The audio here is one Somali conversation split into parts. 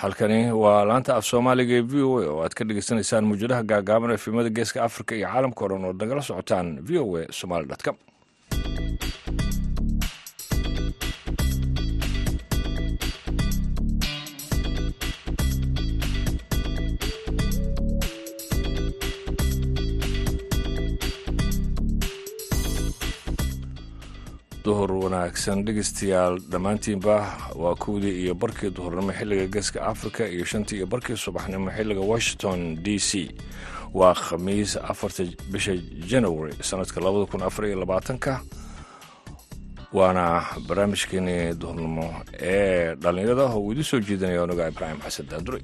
halkani waa laanta af soomaaliga ee v o a oo aad ka dhegeysaneysaan muujadaha gaagaaban efimada geeska afrika iyo caalamka o dhan ood nagala socotaan v o a somaali com wanaagsan. Dhegeystayaal dhammaantiinba waa kowdii iyo barkii duhurnimo xilliga geeska africa iyo shantii iyo barkii subaxnimo xilliga washington d c. Waa khamiis afarta bisha january sanadka labada kun afar iyo labaatanka waana barnaamijkeenii duhurnimo ee dhallinyarada oo uu idiin soo jeedinaya onaga ibraahim xasan daandure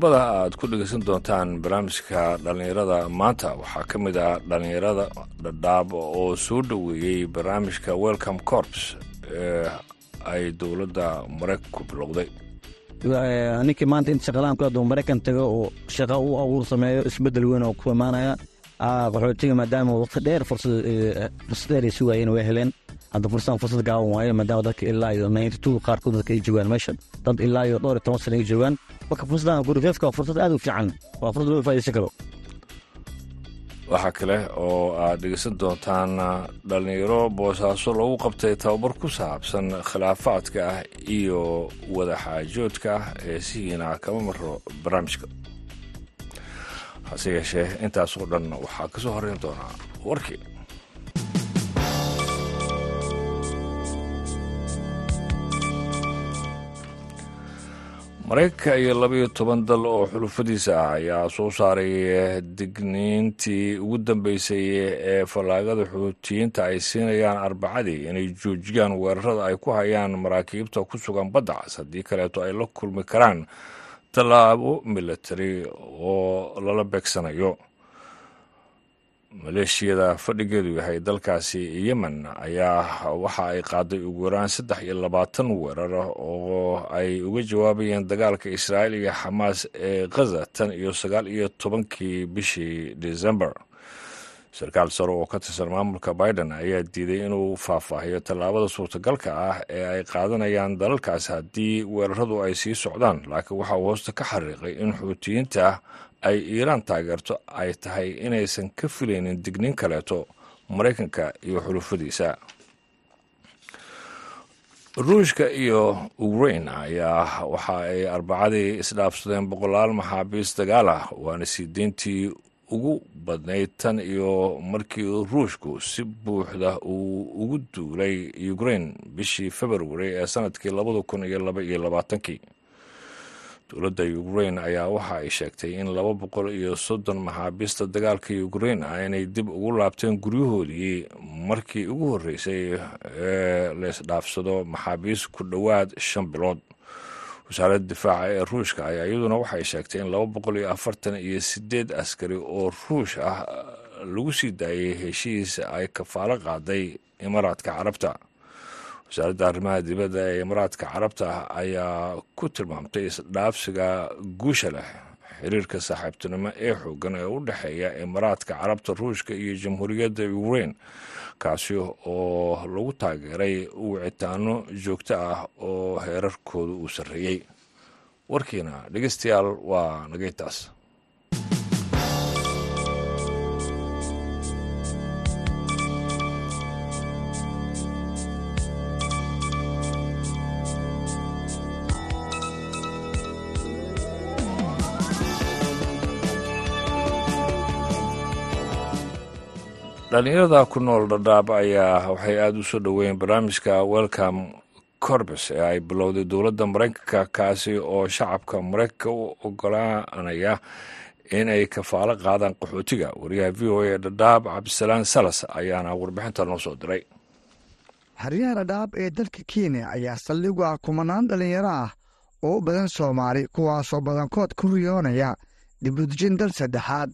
qodobada aad ku dhegeysan doontaan barnaamijka dhallinyarada. Maanta waxaa ka mid ah dhallinyarada dhadhaab oo soo dhoweeyey barnaamijka welcome corps ee ay dowladda maraykanku bilowday. Ninkii maanta inta shaqalaan ku maraykan tago oo shaqa u abuur sameeyo isbeddel weyn oo ku imaanaya qaxootiga maadaama waqti dheer fursad dheer ay sugaayeen way heleen hadda fursadan fursad gaaban waayo ilaa iyo ninety two waxaa kale oo aad dhegeysan doontaan dhallinyaro boosaaso lagu qabtay tababar ku saabsan khilaafaadka ah iyo wadaxaajoodka ah ee sihiina kama maro barnaamijka. Hase yeeshee intaas oo dhan waxaa ka soo horeyn doonaa warkii maraykanka iyo labaiyo toban dal oo xulufadiisa ah ayaa soo saaray digniintii ugu dambeysay ee fallaagada xuutiyiinta ay siinayaan arbacadii inay joojiyaan weerarada ay ku hayaan maraakiibta ku sugan badda cas haddii kaleeto ay la kulmi karaan tallaabo milatari oo lala beegsanayo maleeshiyada fadhigeedu yahay dalkaasi yemen ayaa waxa ay qaaday ugu yaraan saddex iyo labaatan weerar oo ay uga jawaabayeen dagaalka israa'iil iyo xamaas ee khaza tan iyo sagaal iyo tobankii bishii december. Sarkaal sare oo ka tirsan maamulka biden ayaa diiday inuu faahfaahiyo tallaabada suurtagalka ah ee ay qaadanayaan dalalkaas haddii weeraradu ay sii socdaan laakiin waxa uu hoosta ka xariiqay in xuutiyiinta ay iiraan taageerto ay tahay inaysan ka filaynin digniin kaleeto maraykanka iyo xulufadiisa. Ruushka iyo ukrain ayaa waxa ay arbacadii isdhaafsadeen boqolaal maxaabiis dagaal ah. Waana sii deyntii ugu badnayd tan iyo markii ruushku si buuxda uu ugu duulay ukrain bishii februari ee sannadkii labada kun iyo laba iyo labaatankii dowladda ukrain ayaa waxa ay sheegtay in laba boqol iyo soddon maxaabiista dagaalka ukrain ah inay dib ugu laabteen guryahoodii markii ugu horreysay ee la isdhaafsado maxaabiis ku dhowaad shan bilood. Wasaaradda difaaca ee ruushka ayaa iyaduna waxay sheegtay in laba boqol iyo afartan iyo sideed askari oo ruush ah lagu sii daayay heshiis ay kafaalo qaaday imaaraadka carabta wasaaradda arrimaha dibadda ee imaaraadka carabta ayaa ku tilmaamtay isdhaafsiga guusha leh. Xiriirka saaxiibtinimo ee xoogan ee u dhexeeya imaaraadka carabta ruushka iyo jamhuuriyadda ukrain kaasi oo lagu taageeray wicitaano joogto ah oo heerarkooda uu sarreeyey warkiina dhegeystayaal waa nagaytaas dhallinyarada ku nool dhadhaab ayaa waxay aada u soo dhoweeyeen barnaamijka welcome corbes ee ay bilowday dowladda maraykanka kaasi oo shacabka maraykanka u ogolaanaya inay kafaalo qaadaan qaxootiga. Wariyaha v o a dhadhaab cabdisalaan salas ayaana warbixinta noo soo diray. Xeryaha dhadhaab ee dalka kenya ayaa saldhigu ah kumanaan dhallinyaro ah oo u badan soomaali kuwaasoo badankood ku riyoonaya dibudejin dal saddexaad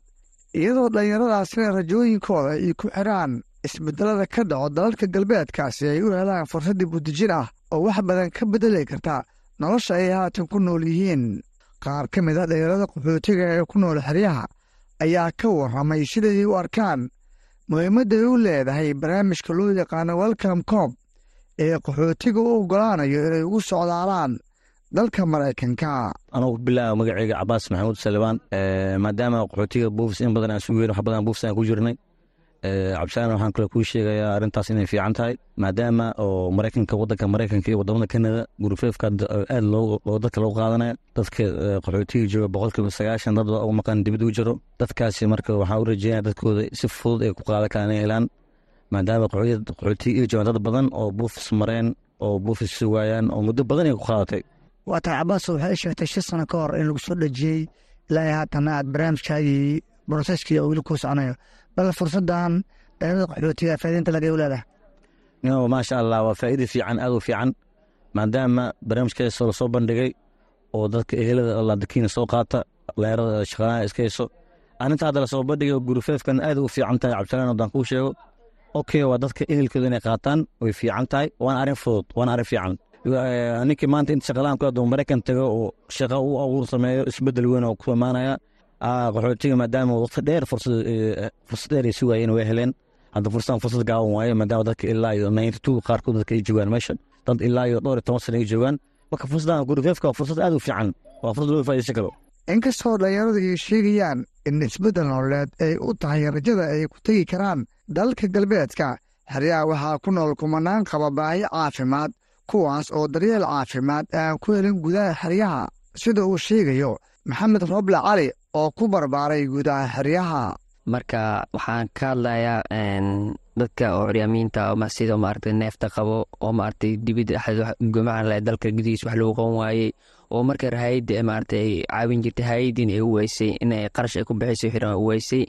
iyadoo dhallinyaradaasina rajooyinkooda ay ku xidhaan isbedelada ka dhaco dalalka galbeedkaasi ay u helaan fursad dibudejin ah oo wax badan ka bedeli karta nolosha ay haatan ku nool yihiin. Qaar ka mid a dhalinyarada qaxootiga ee ku nool xeryaha ayaa ka warramay siday u arkaan muhiimadday u leedahay barnaamijka loo yaqaano welcome coob ee qaxootiga u oggolaanayo inay ugu socdaalaan dalka maraykanka. Anugu bilaaba magaceyga cabaas maxamuud salibaan maadaama qaxootiga buufis in badan aan sugeyn wax badan buufis aan ku jirnay. Cabdisalaan waxaan kale kuu sheegayaa arrintaas inay fiican tahay maadaama oo maraykanka wadanka maraykanka iyo waddamada kanada gurufeefka aad loo dadka loo qaadanaya dadka qaxootiga jooga boqolkiiba sagaashan dad u maqan dibad u jiro. Dadkaasi marka waxaan u rajeynaya dadkooda si fudud ay ku qaadan karaan inay helaan maadaama qaxootiga ay joogaan dad badan oo buufis mareen oo buufis sugaayaan oo muddo badan ay ku qaadatay waa tahay cabaas waxay sheegtay shan sano ka hor in lagu soo dhejiyey. Ilaa haatan aad barnaamijkaagii broseskii weli kuu soconayo bal fursadan dhalada qaxootiga faa'iidinta laga leedahay maasha allah waa faa'iida fiican aad u fiican. Maadaama barnaamijkaasoo la soo bandhigay oo dadka ehelada laadakiina soo qaata leerada shaqaalaha iska hayso. Arrinta hadda la soo bandhigay gurufeefkan aad u fiican tahay cabdisalaan haddaan kuu sheego. Okay waa dadka ehelkooda inay qaataan way fiican tahay waana arrin fudud waana arrin fiican ninkii maanta inta shaqalaan ku maraykan tago oo shaqa u abuur sameeyo isbeddel weyn oo ku imaanaya qaxootiga maadaama waqti dheer fursad dheer ay sugaayeen way heleen. Hadda fursadan fursad gaaban waaye maadaama dadka ilaa iyo ninety two qaarkood dadka ay joogaan meesha dad ilaa iyo dhowr iyo toban sana ay joogaan. Marka fursadan gurufeefka waa fursad aad u fiican waa fursad loo faa'idaysan karo inkastoo dhalinyaradu ay sheegayaan in isbeddel nololeed ay u tahay rajada ay ku tegi karaan dalka galbeedka xeryaha waxaa ku nool kumanaan qaba baahi caafimaad kuwaas oo daryeel caafimaad aan ku helin gudaha xeryaha sida uu sheegayo maxamed roble cali oo ku barbaaray gudaha xeryaha marka waxaan ka hadlayaa dadka oo curyaamiinta sida maaragtay neefta qabo oo maaragtay dibidda dhexdeed dalka gudihiis wax lagu qaban waayey oo marka hayadda maaragtay ay caawin jirtay hayadiin ay u weysay inay qarash ay ku bixisay xiran u weysay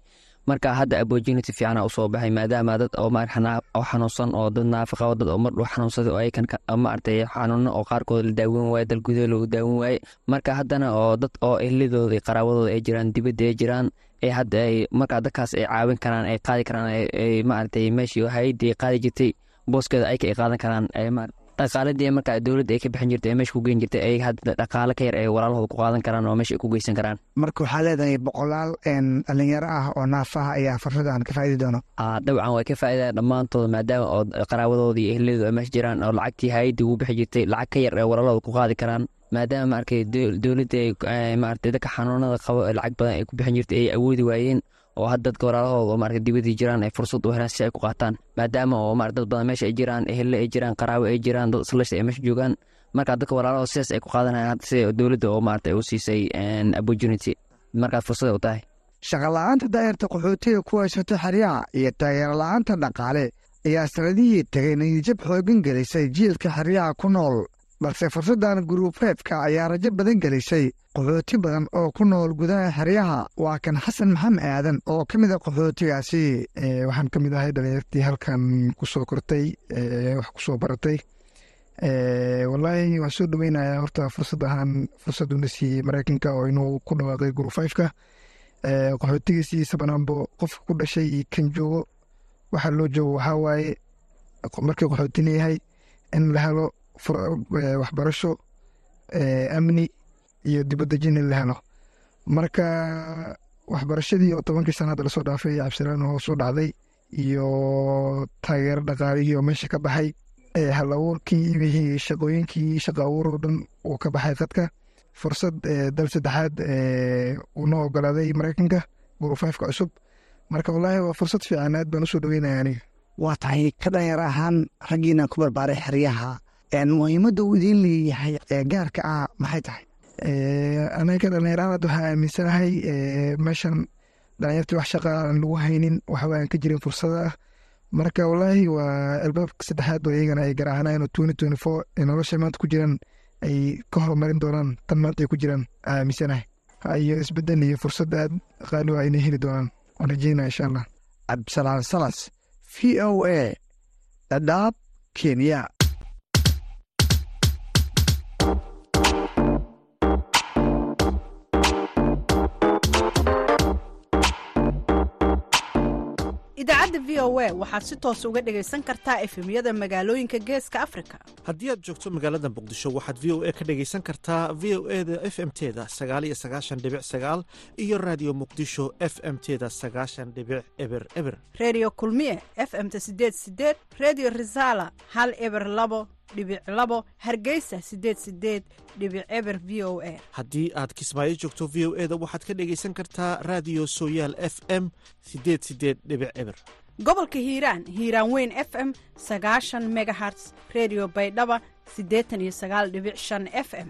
marka hadda opportunity fiicana u soo baxay maadaama dad oo xanuunsan oo dad naafa qabo dad oo mardhow xanuunsaday oo aykan maaragtay xanuuno oo qaarkood la daawin waaye dal gudaha loogu daawin waaye marka haddana oo dad oo ehladooda iyo ay jiraan dibadda ay jiraan ee hadda ay markaa dadkaas ay caawin karaan ay qaadi karaan maaragtay meeshii hayadii qaadi jirtay booskeeda ayka ay qaadan karaan dhaqaaladii markaa dowladda ay ka bixin jirtay ee meesha ku geyn jirtay ay hadda dhaqaale ka yar ay walaalahooda ku qaadan karaan oo meesha ay ku geysan karaan. Marka waxaa leedahay boqolaal dhalinyaro ah oo naafaha ayaa fursadan ka faa'idi doono. Dabcan way ka faa'iidaan dhammaantooda maadaama oo qaraawadooda iyo ehladooda ay meesha jiraan oo lacagtii hayadii ugu bixi jirtay lacag ka yar ee walaalahooda ku qaadi karaan. Maadaama maarkay dowladda ay maaragtay dadka xanuunada qabo lacag badan ay ku bixin jirtay ay awoodi waayeen oo hadda dadka walaalahooda oo maaragtay dibadii jiraan ay fursad u helaan si ay ku qaataan maadaama oo maaragtay dad badan meesha ay jiraan ehelle ay jiraan qaraawo ay jiraan dad islasha ay meesha joogaan. Marka dadka walaalahooda sidaas ay ku qaadanayaan sida dowladda oo maaragtay u siisay opportunity markaas fursad u tahay. Shaqala-aanta daa'irta qaxootiga ku haysato xeryaha iyo taageero la'aanta dhaqaale ayaa sanadihii tegay niyijab xooggan gelisay jiilka xeryaha ku nool balse fursaddan guruufeefka ayaa rajo badan gelisay qaxooti badan oo ku nool gudaha xeryaha waa kan xasan maxamed aadan oo ka mid a qaxootigaasi. Waxaan ka mid ahay dhalinyartii halkan ku soo kortay wax ku soo baratay wallaahi waan soo dhaweynayaa horta fursad ahaan fursaduna siiyey maraykanka oo inuu ku dhawaaqay gurufeefka qaxootigiisii banaanbo qofka ku dhashay iyo kan joogo. Waxaa loo joogo waxaa waaye markii qaxootina yahay in la helo waxbarasho amni iyo dibadejin in la helo. Marka waxbarashadii oo tobankii sana hadda la soo dhaafay cabdisalaan hoos u dhacday iyo taageero dhaqaalihii oo meesha ka baxay hal abuurkii shaqooyinkii shaqa abuur oo dhan uu ka baxay dadka fursad dal saddexaad uuna ogolaaday maraykanka gurufeefka cusub. Marka wallaahi waa fursad fiican aad baan u soo dhaweynaya aniga. Waa tahay ka dhalinyar ahaan raggiina ku barbaaray xeryaha muhiimadda uu idiin leeyahay ee gaarka ah maxay tahay? Anaga hadda waxaa aaminsanahay meeshan dhalinyartii wax shaqa aan lagu haynin waxba aan ka jirin fursada. Marka wallaahi waa albaabka saddexaad oo iyagana ay garaacanayan oo twenty twenty nolosha maanta ku jiraan ay ka horumarin doonaan tan maanta ay ku jiraan aaminsanahay iyo isbeddel iyo fursad aad qaali waa inay heli doonaan. Waan rajeynaya insha allah. Cabdisalaan salas v o a dhadhaab kenya idaacadda v o a waxaad si toos uga dhegaysan kartaa efemyada magaalooyinka geeska afrika. Haddii aad joogto magaalada muqdisho waxaad v o a ka dhegaysan kartaa v o e da f m teda sagaaliyo sagaashan dhibic sagaal iyo raadiyo muqdisho f m teda sagaashan dhibic eber eber. Redio kulmiye f m-ta sideed sideed redio resala hal eber labo dhibic labo hargeysa sideed sideed dhibic eber v o a. Haddii aad kismaayo joogto v o e da waxaad ka dhegaysan kartaa raadiyo sooyaal f m sideed sideed dhibic eber. Gobolka hiiraan hiiraan weyn f m sagaashan megaherts redio baydhaba siddeetan iyo sagaal dhibic shan f m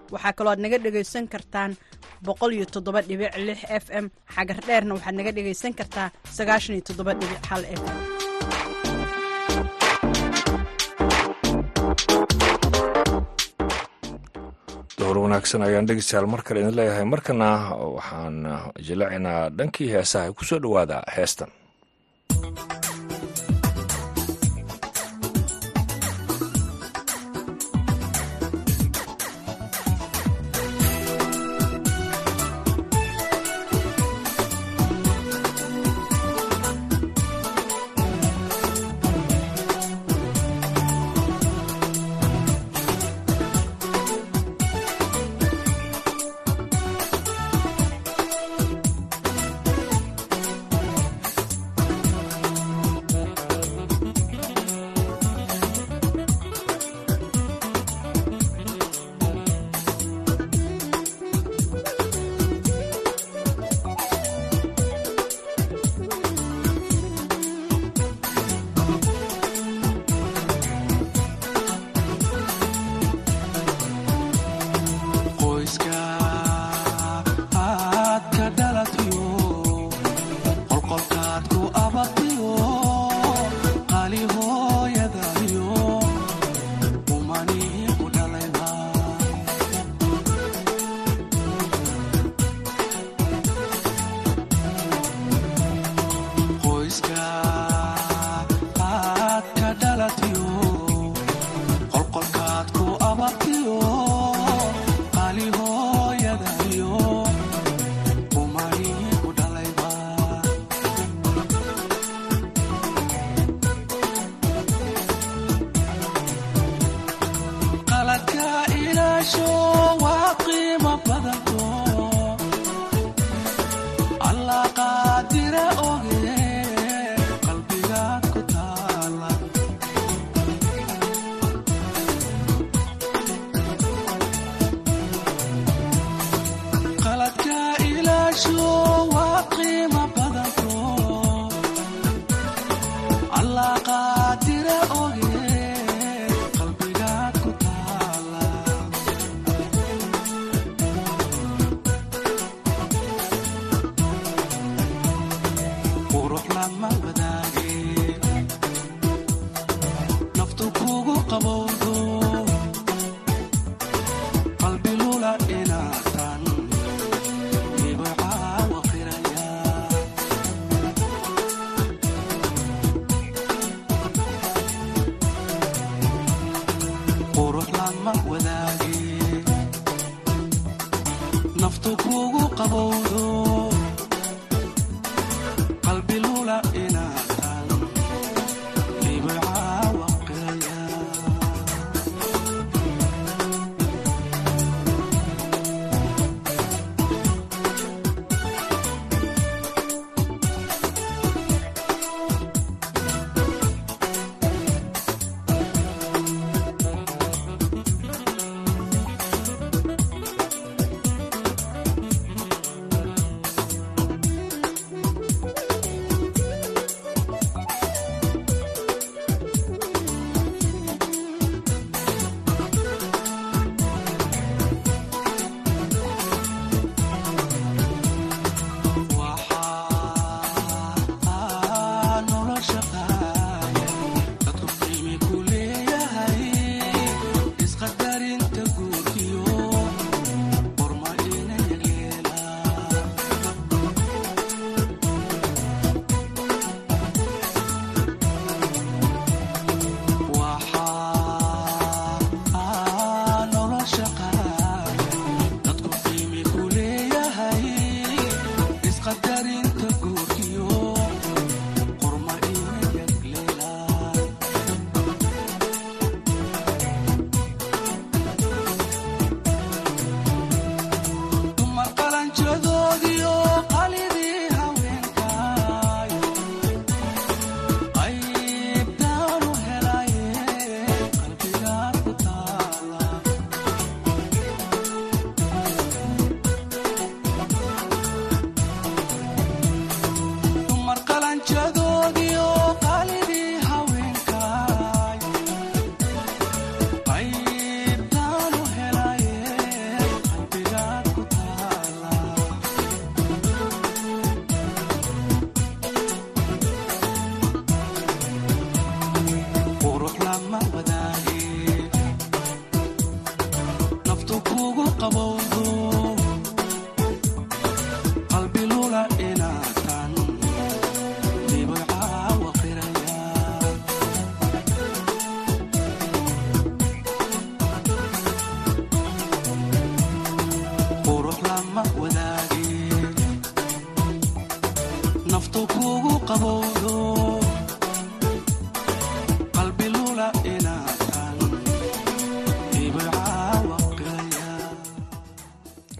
waxaa kaloo aad naga dhegaysan kartaan f m. Xagar dheerna waxaad naga dhegaysan kartaa f m. Door wanaagsan ayaan dhegeystayaal mar kale idin leeyahay. Markana waxaan jilacinaa dhankii heesaha ku soo dhowaada heestan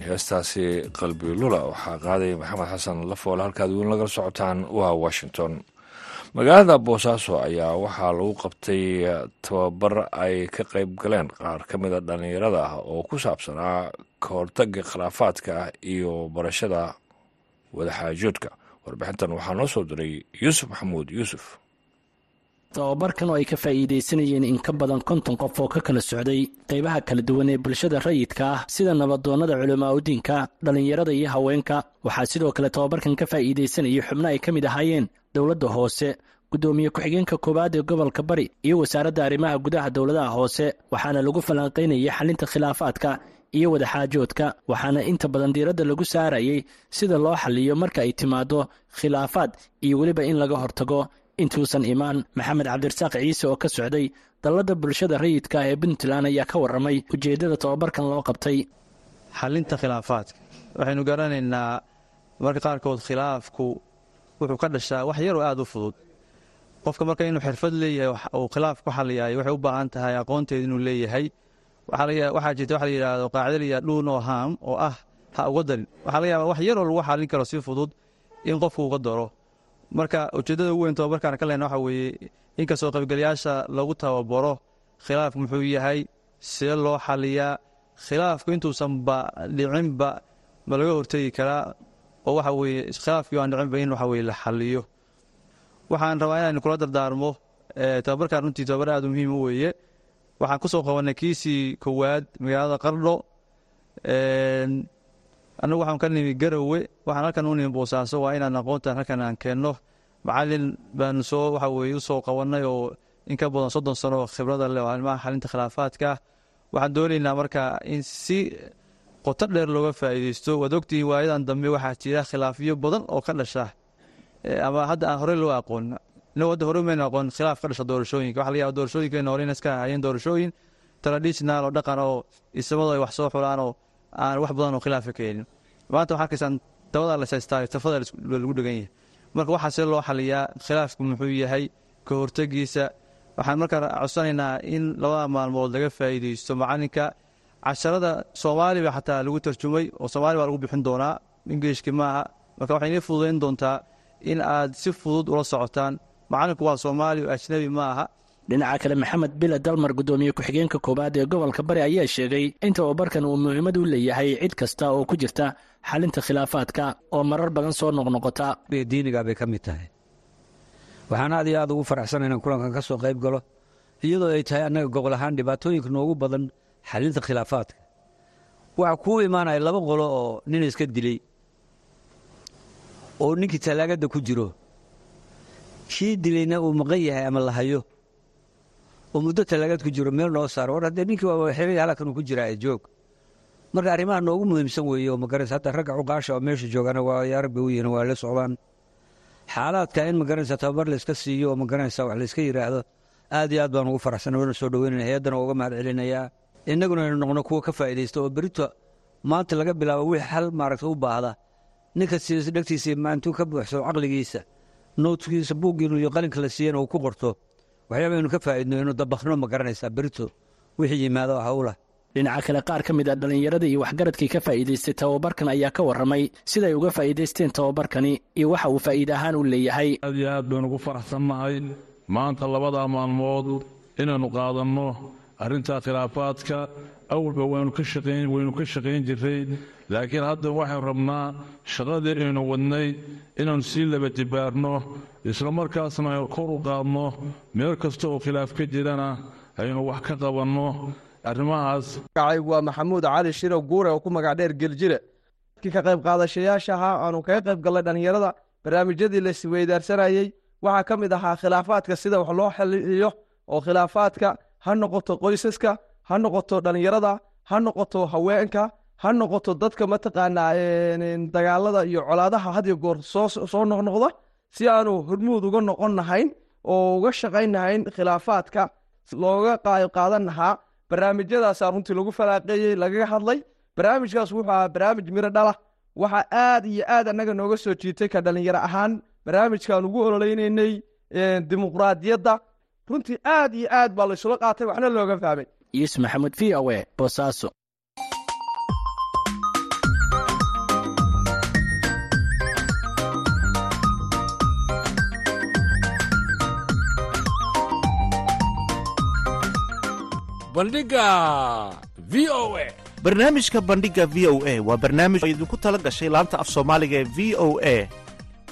heestaasi qalbi lula waxaa qaaday maxamed xasan lafoole halkaad weyn lagala socotaan waa washington. Magaalada boosaaso ayaa waxaa lagu qabtay tababar ay ka qayb galeen qaar ka mida dhallinyarada ah oo ku saabsanaa ka hortaga khilaafaadka iyo barashada wadaxaajoodka warbixintan waxaa noo soo diray yuusuf maxamuud yuusuf. Tababarkan oo ay ka faa'iidaysanayeen in ka badan konton qof oo ka kala socday qaybaha kala duwan ee bulshada rayidka ah sida nabadoonnada culimaauddiinka dhallinyarada iyo haweenka. Waxaa sidoo kale tababarkan ka faa'iidaysanayay xubno ay ka mid ahaayeen dowladda hoose guddoomiye ku-xigeenka koowaad ee gobolka bari iyo wasaaradda arrimaha gudaha dowladaha hoose waxaana lagu falanqaynayay xalinta khilaafaadka iyo wadaxaajoodka waxaana inta badan diiradda lagu saarayay sida loo xaliyo marka ay timaado khilaafaad iyo weliba in laga hortago intuusan imaan. Maxamed cabdirasaaq ciise oo ka socday dalladda bulshada rayidka ee puntland ayaa ka warramay ujeeddada tababarkan loo qabtay. Xalinta khilaafaadka. Waxaynu garanaynaa marka qaarkood khilaafku wuxuu ka dhashaa wax yaroo aad u fudud. Qofka marka inuu xirfad leeyahay uu khilaaf ku xaliyayo waxay u baahan tahay aqoonteed inuu leeyahay waxaa jirta waxa la yidhaahdo qaacida la yidhahdo dhuu no harm oo ah ha uga darin. Waxaa laga yaaba wax yaroo lagu xalin karo si fudud in qofku uga daro marka ujeeddada ugu weyn tababarkaan ka lehna waxa weeye inkastoo qaybgalayaasha lagu tababaro khilaafku muxuu yahay see loo xaliyaa khilaafku intuusan ba dhicinba ma laga hortegi karaa oo waxa weeye khilaafkii aan dhicinba in waxa weye la xaliyo waxaan rabaa inaan kula dardaarmo tababarkaan runtii tababar aad muhiim u weeye waxaan ku soo qabanay kiisii kowaad magaalada qardho. Annagu waxaan ka nimi garowe waxaan halkan u nimi boosaaso waa inaan aqoontan halkan aan keenno. Macalin baanu soo waxa weye u soo qabannay oo in ka badan soddon sano khibrada leh oo arrimaha xalinta khilaafaadka. Waxaan doonaynaa marka in si qoto dheer looga faa'iideysto waad ogtihiin waayadan dambe waxaa jira khilaafyo badan oo ka dhasha. Ama hadda aan horey loo aqoon hadda horey maynu aqoon khilaaf ka dhasha doorashooyinka. Waxa laga yaaba doorashooyinkeena hore ina iska hayeen doorashooyin traditional oo dhaqan oo isamadu ay wax soo xulaan oo aan wax badan oo khilaafa keenin. Maanta waxaa arkaysaan dabada la haystaa tafada lagu dhegan yahay. Marka waxaa see loo xaliyaa khilaafku muxuu yahay ka hortegiisa waxaan markaa codsanaynaa in labada maalmood laga faa'iideysto macalinka casharada soomaaliba xataa lagu tarjumay oo soomaali baa lagu bixin doonaa. Ingilishki maaha marka waxay inii fududayn doontaa in aad si fudud ula socotaan macalinku waa soomaali oo ajnabi ma aha. Dhinaca kale maxamed bila dalmar guddoomiye ku-xigeenka koowaad ee gobolka bari ayaa sheegay in tababarkan uu muhiimad u leeyahay cid kasta oo ku jirta xalinta khilaafaadka oo marar badan soo noqnoqota. Diiniga bay ka mid tahay. Waxaan aad iyo aad ugu faraxsana inaan kulankan ka soo qayb galo iyadoo ay tahay annaga gobol ahaan dhibaatooyinka noogu badan xalinta khilaafaadka. Waxaa kuu imaanaya laba qolo oo nin iska dilay oo ninkii tallaagada ku jiro kii dilayna uu maqan yahay ama la hayo? Oo muddo tallaagad ku jiro meel noo saaro. War haddee ninkii waa xilay halkanuu ku jiraa joog. Marka arrimaha noogu muhiimsan weeye oo magaranaysa hadda ragga cuqaasha oo meesha joogana waa yaarag bay u yihiin waa la socdaan. Xaalaadka in magaranaysa tababar layska siiyo oo magaranaysa wax layska yidhaahdo aad iyo aad baan ugu faraxsan wana soo dhoweynaya hay'addana uga mahad celinayaa. Innaguna aynu noqno kuwa ka faa'iidaysta oo berito maanta laga bilaabo wixii xal maaragta u baahda. Ninka dhegtiisa maantuu ka buuxso caqligiisa noodkiisa buuggiinu iyo qalinka la siiyana uu ku qorto waxyaaba aynu ka faa'iidno inuu dabakno ma garanaysaa berito wixii yimaado hawla. Dhinaca kale qaar ka mid a dhallinyarada iyo waxgaradkii ka faa'iidaystay tababarkan ayaa ka warramay siday uga faa'iidaysteen tababarkani iyo waxa uu faa'iide ahaan u leeyahay. Aad iyo aad baynu ugu faraxsannahay. Maanta labadaa maalmood inaynu qaadanno arrintaa khilaafaadka awalba waynu ka shaqayn jirray laakiin hadda waxaynu rabnaa shaqadii aynu wadnay inaannu sii laba dibaarno isla markaasna aynu kor u qaadno meel kasta oo khilaaf ka jirana aynu wax ka qabanno. Arrimahaas. Waa maxamuud cali shiro guure oo ku magac dheer geljire. Kii ka qayb qaadashayaasha ahaa aanu kaga qayb gallay dhallinyarada barnaamijyadii la isweydaarsanayey waxaa ka mid ahaa khilaafaadka sida wax loo xaliyo oo khilaafaadka ha noqoto qoysaska ha noqoto dhallinyarada ha noqoto haweenka ha noqoto dadka mataqaanaa dagaalada iyo colaadaha had iyo goor soo noqnoqda si aanu hormuud uga noqon nahayn oo uga shaqayn nahayn khilaafaadka looga qaadan lahaa barnaamijyadaasaa runtii lagu falaaqeeyey lagaga hadlay. Barnaamijkaas wuxuu ahaa barnaamij miro dhala. Waxaa aad iyo aad annaga nooga soo jiitay ka dhalinyaro ahaan. Barnaamijkaan ugu ololeynaynay dimuqraadiyadda runtii aad iyo aad baa laysula qaatay waxna looga fahmay. Yuusuf maxamuud v o e boosaaso bandhiga v o e barnaamijka bandhiga v o a waa barnaamij oo idinku tala gashay laanta af soomaaliga ee v o a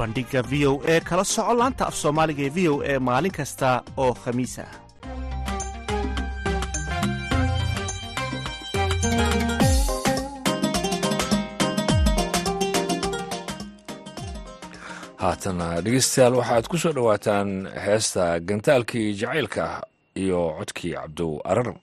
bandhiga v o e kala soco laanta af soomaaliga ee v o e maalin kasta oo khamiis ah haatana dhegeystayaal waxaad ku soo dhowaataan heesta gantaalkii jacaylka iyo codkii cabdow araram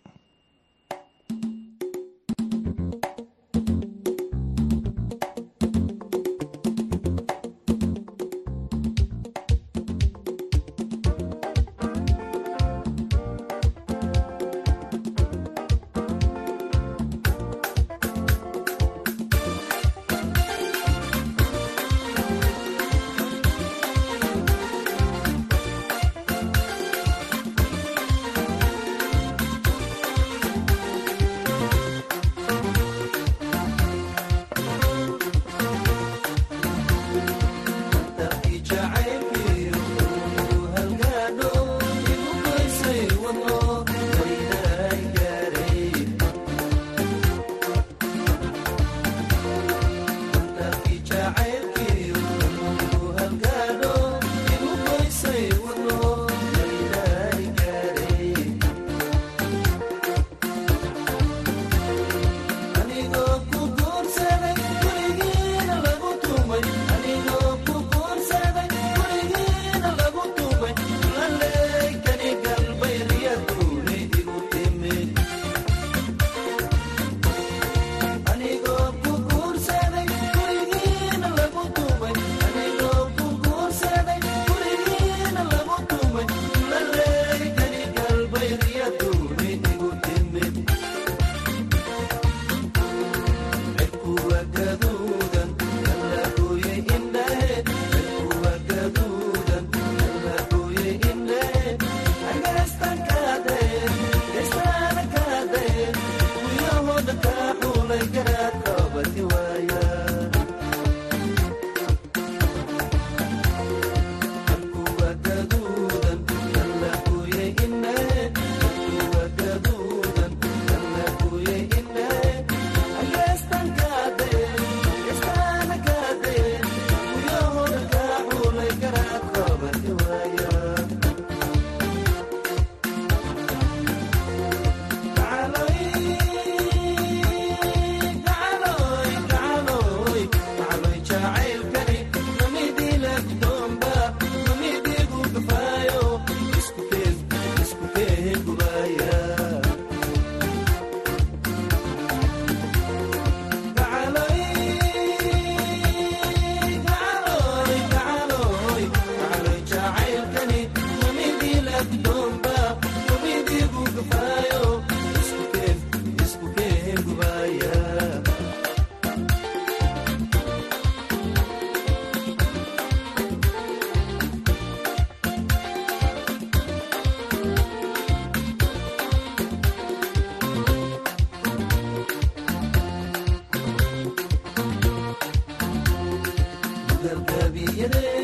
iyadee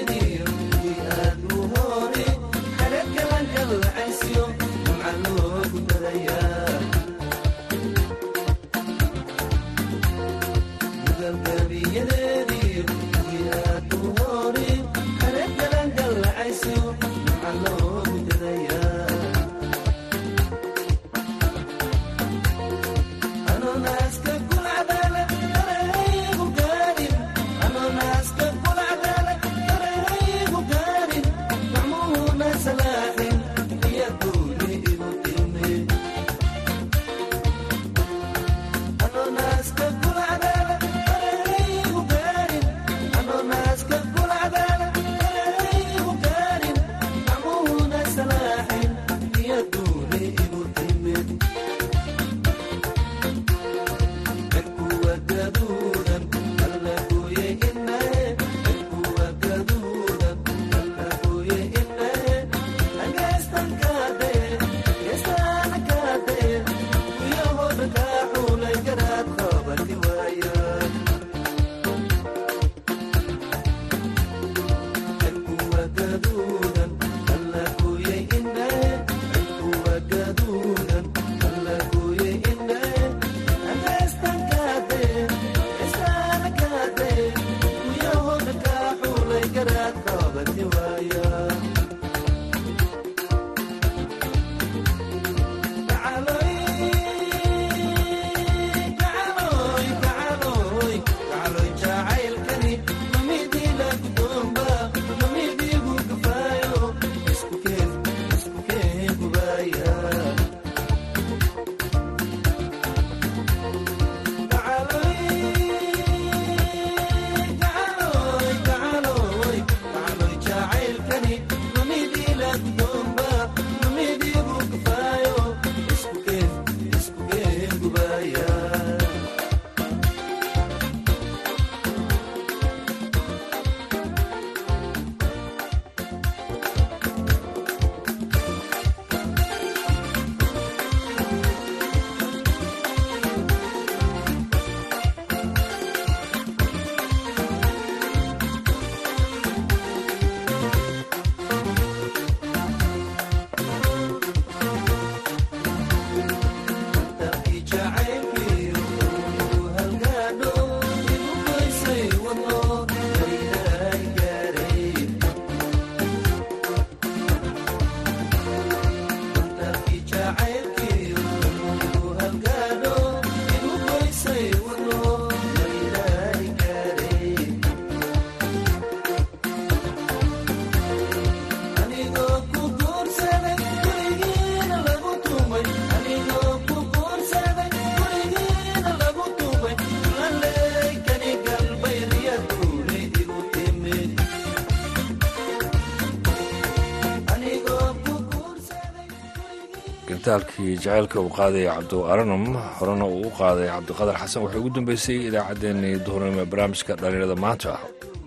gitaalkii jaceylka uu qaadaya cabdu aranum horena uu u qaaday cabdiqadar xasan. Waxay ugu dambeysay idaacaddeenii duhurnimo ee barnaamijka dhallinyarada maanta.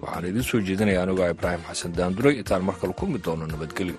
Waxaan idiin soo jeedinaya anigoo ibraahim xasan daanduray intaan mar kale kulmi doono nabadgelyo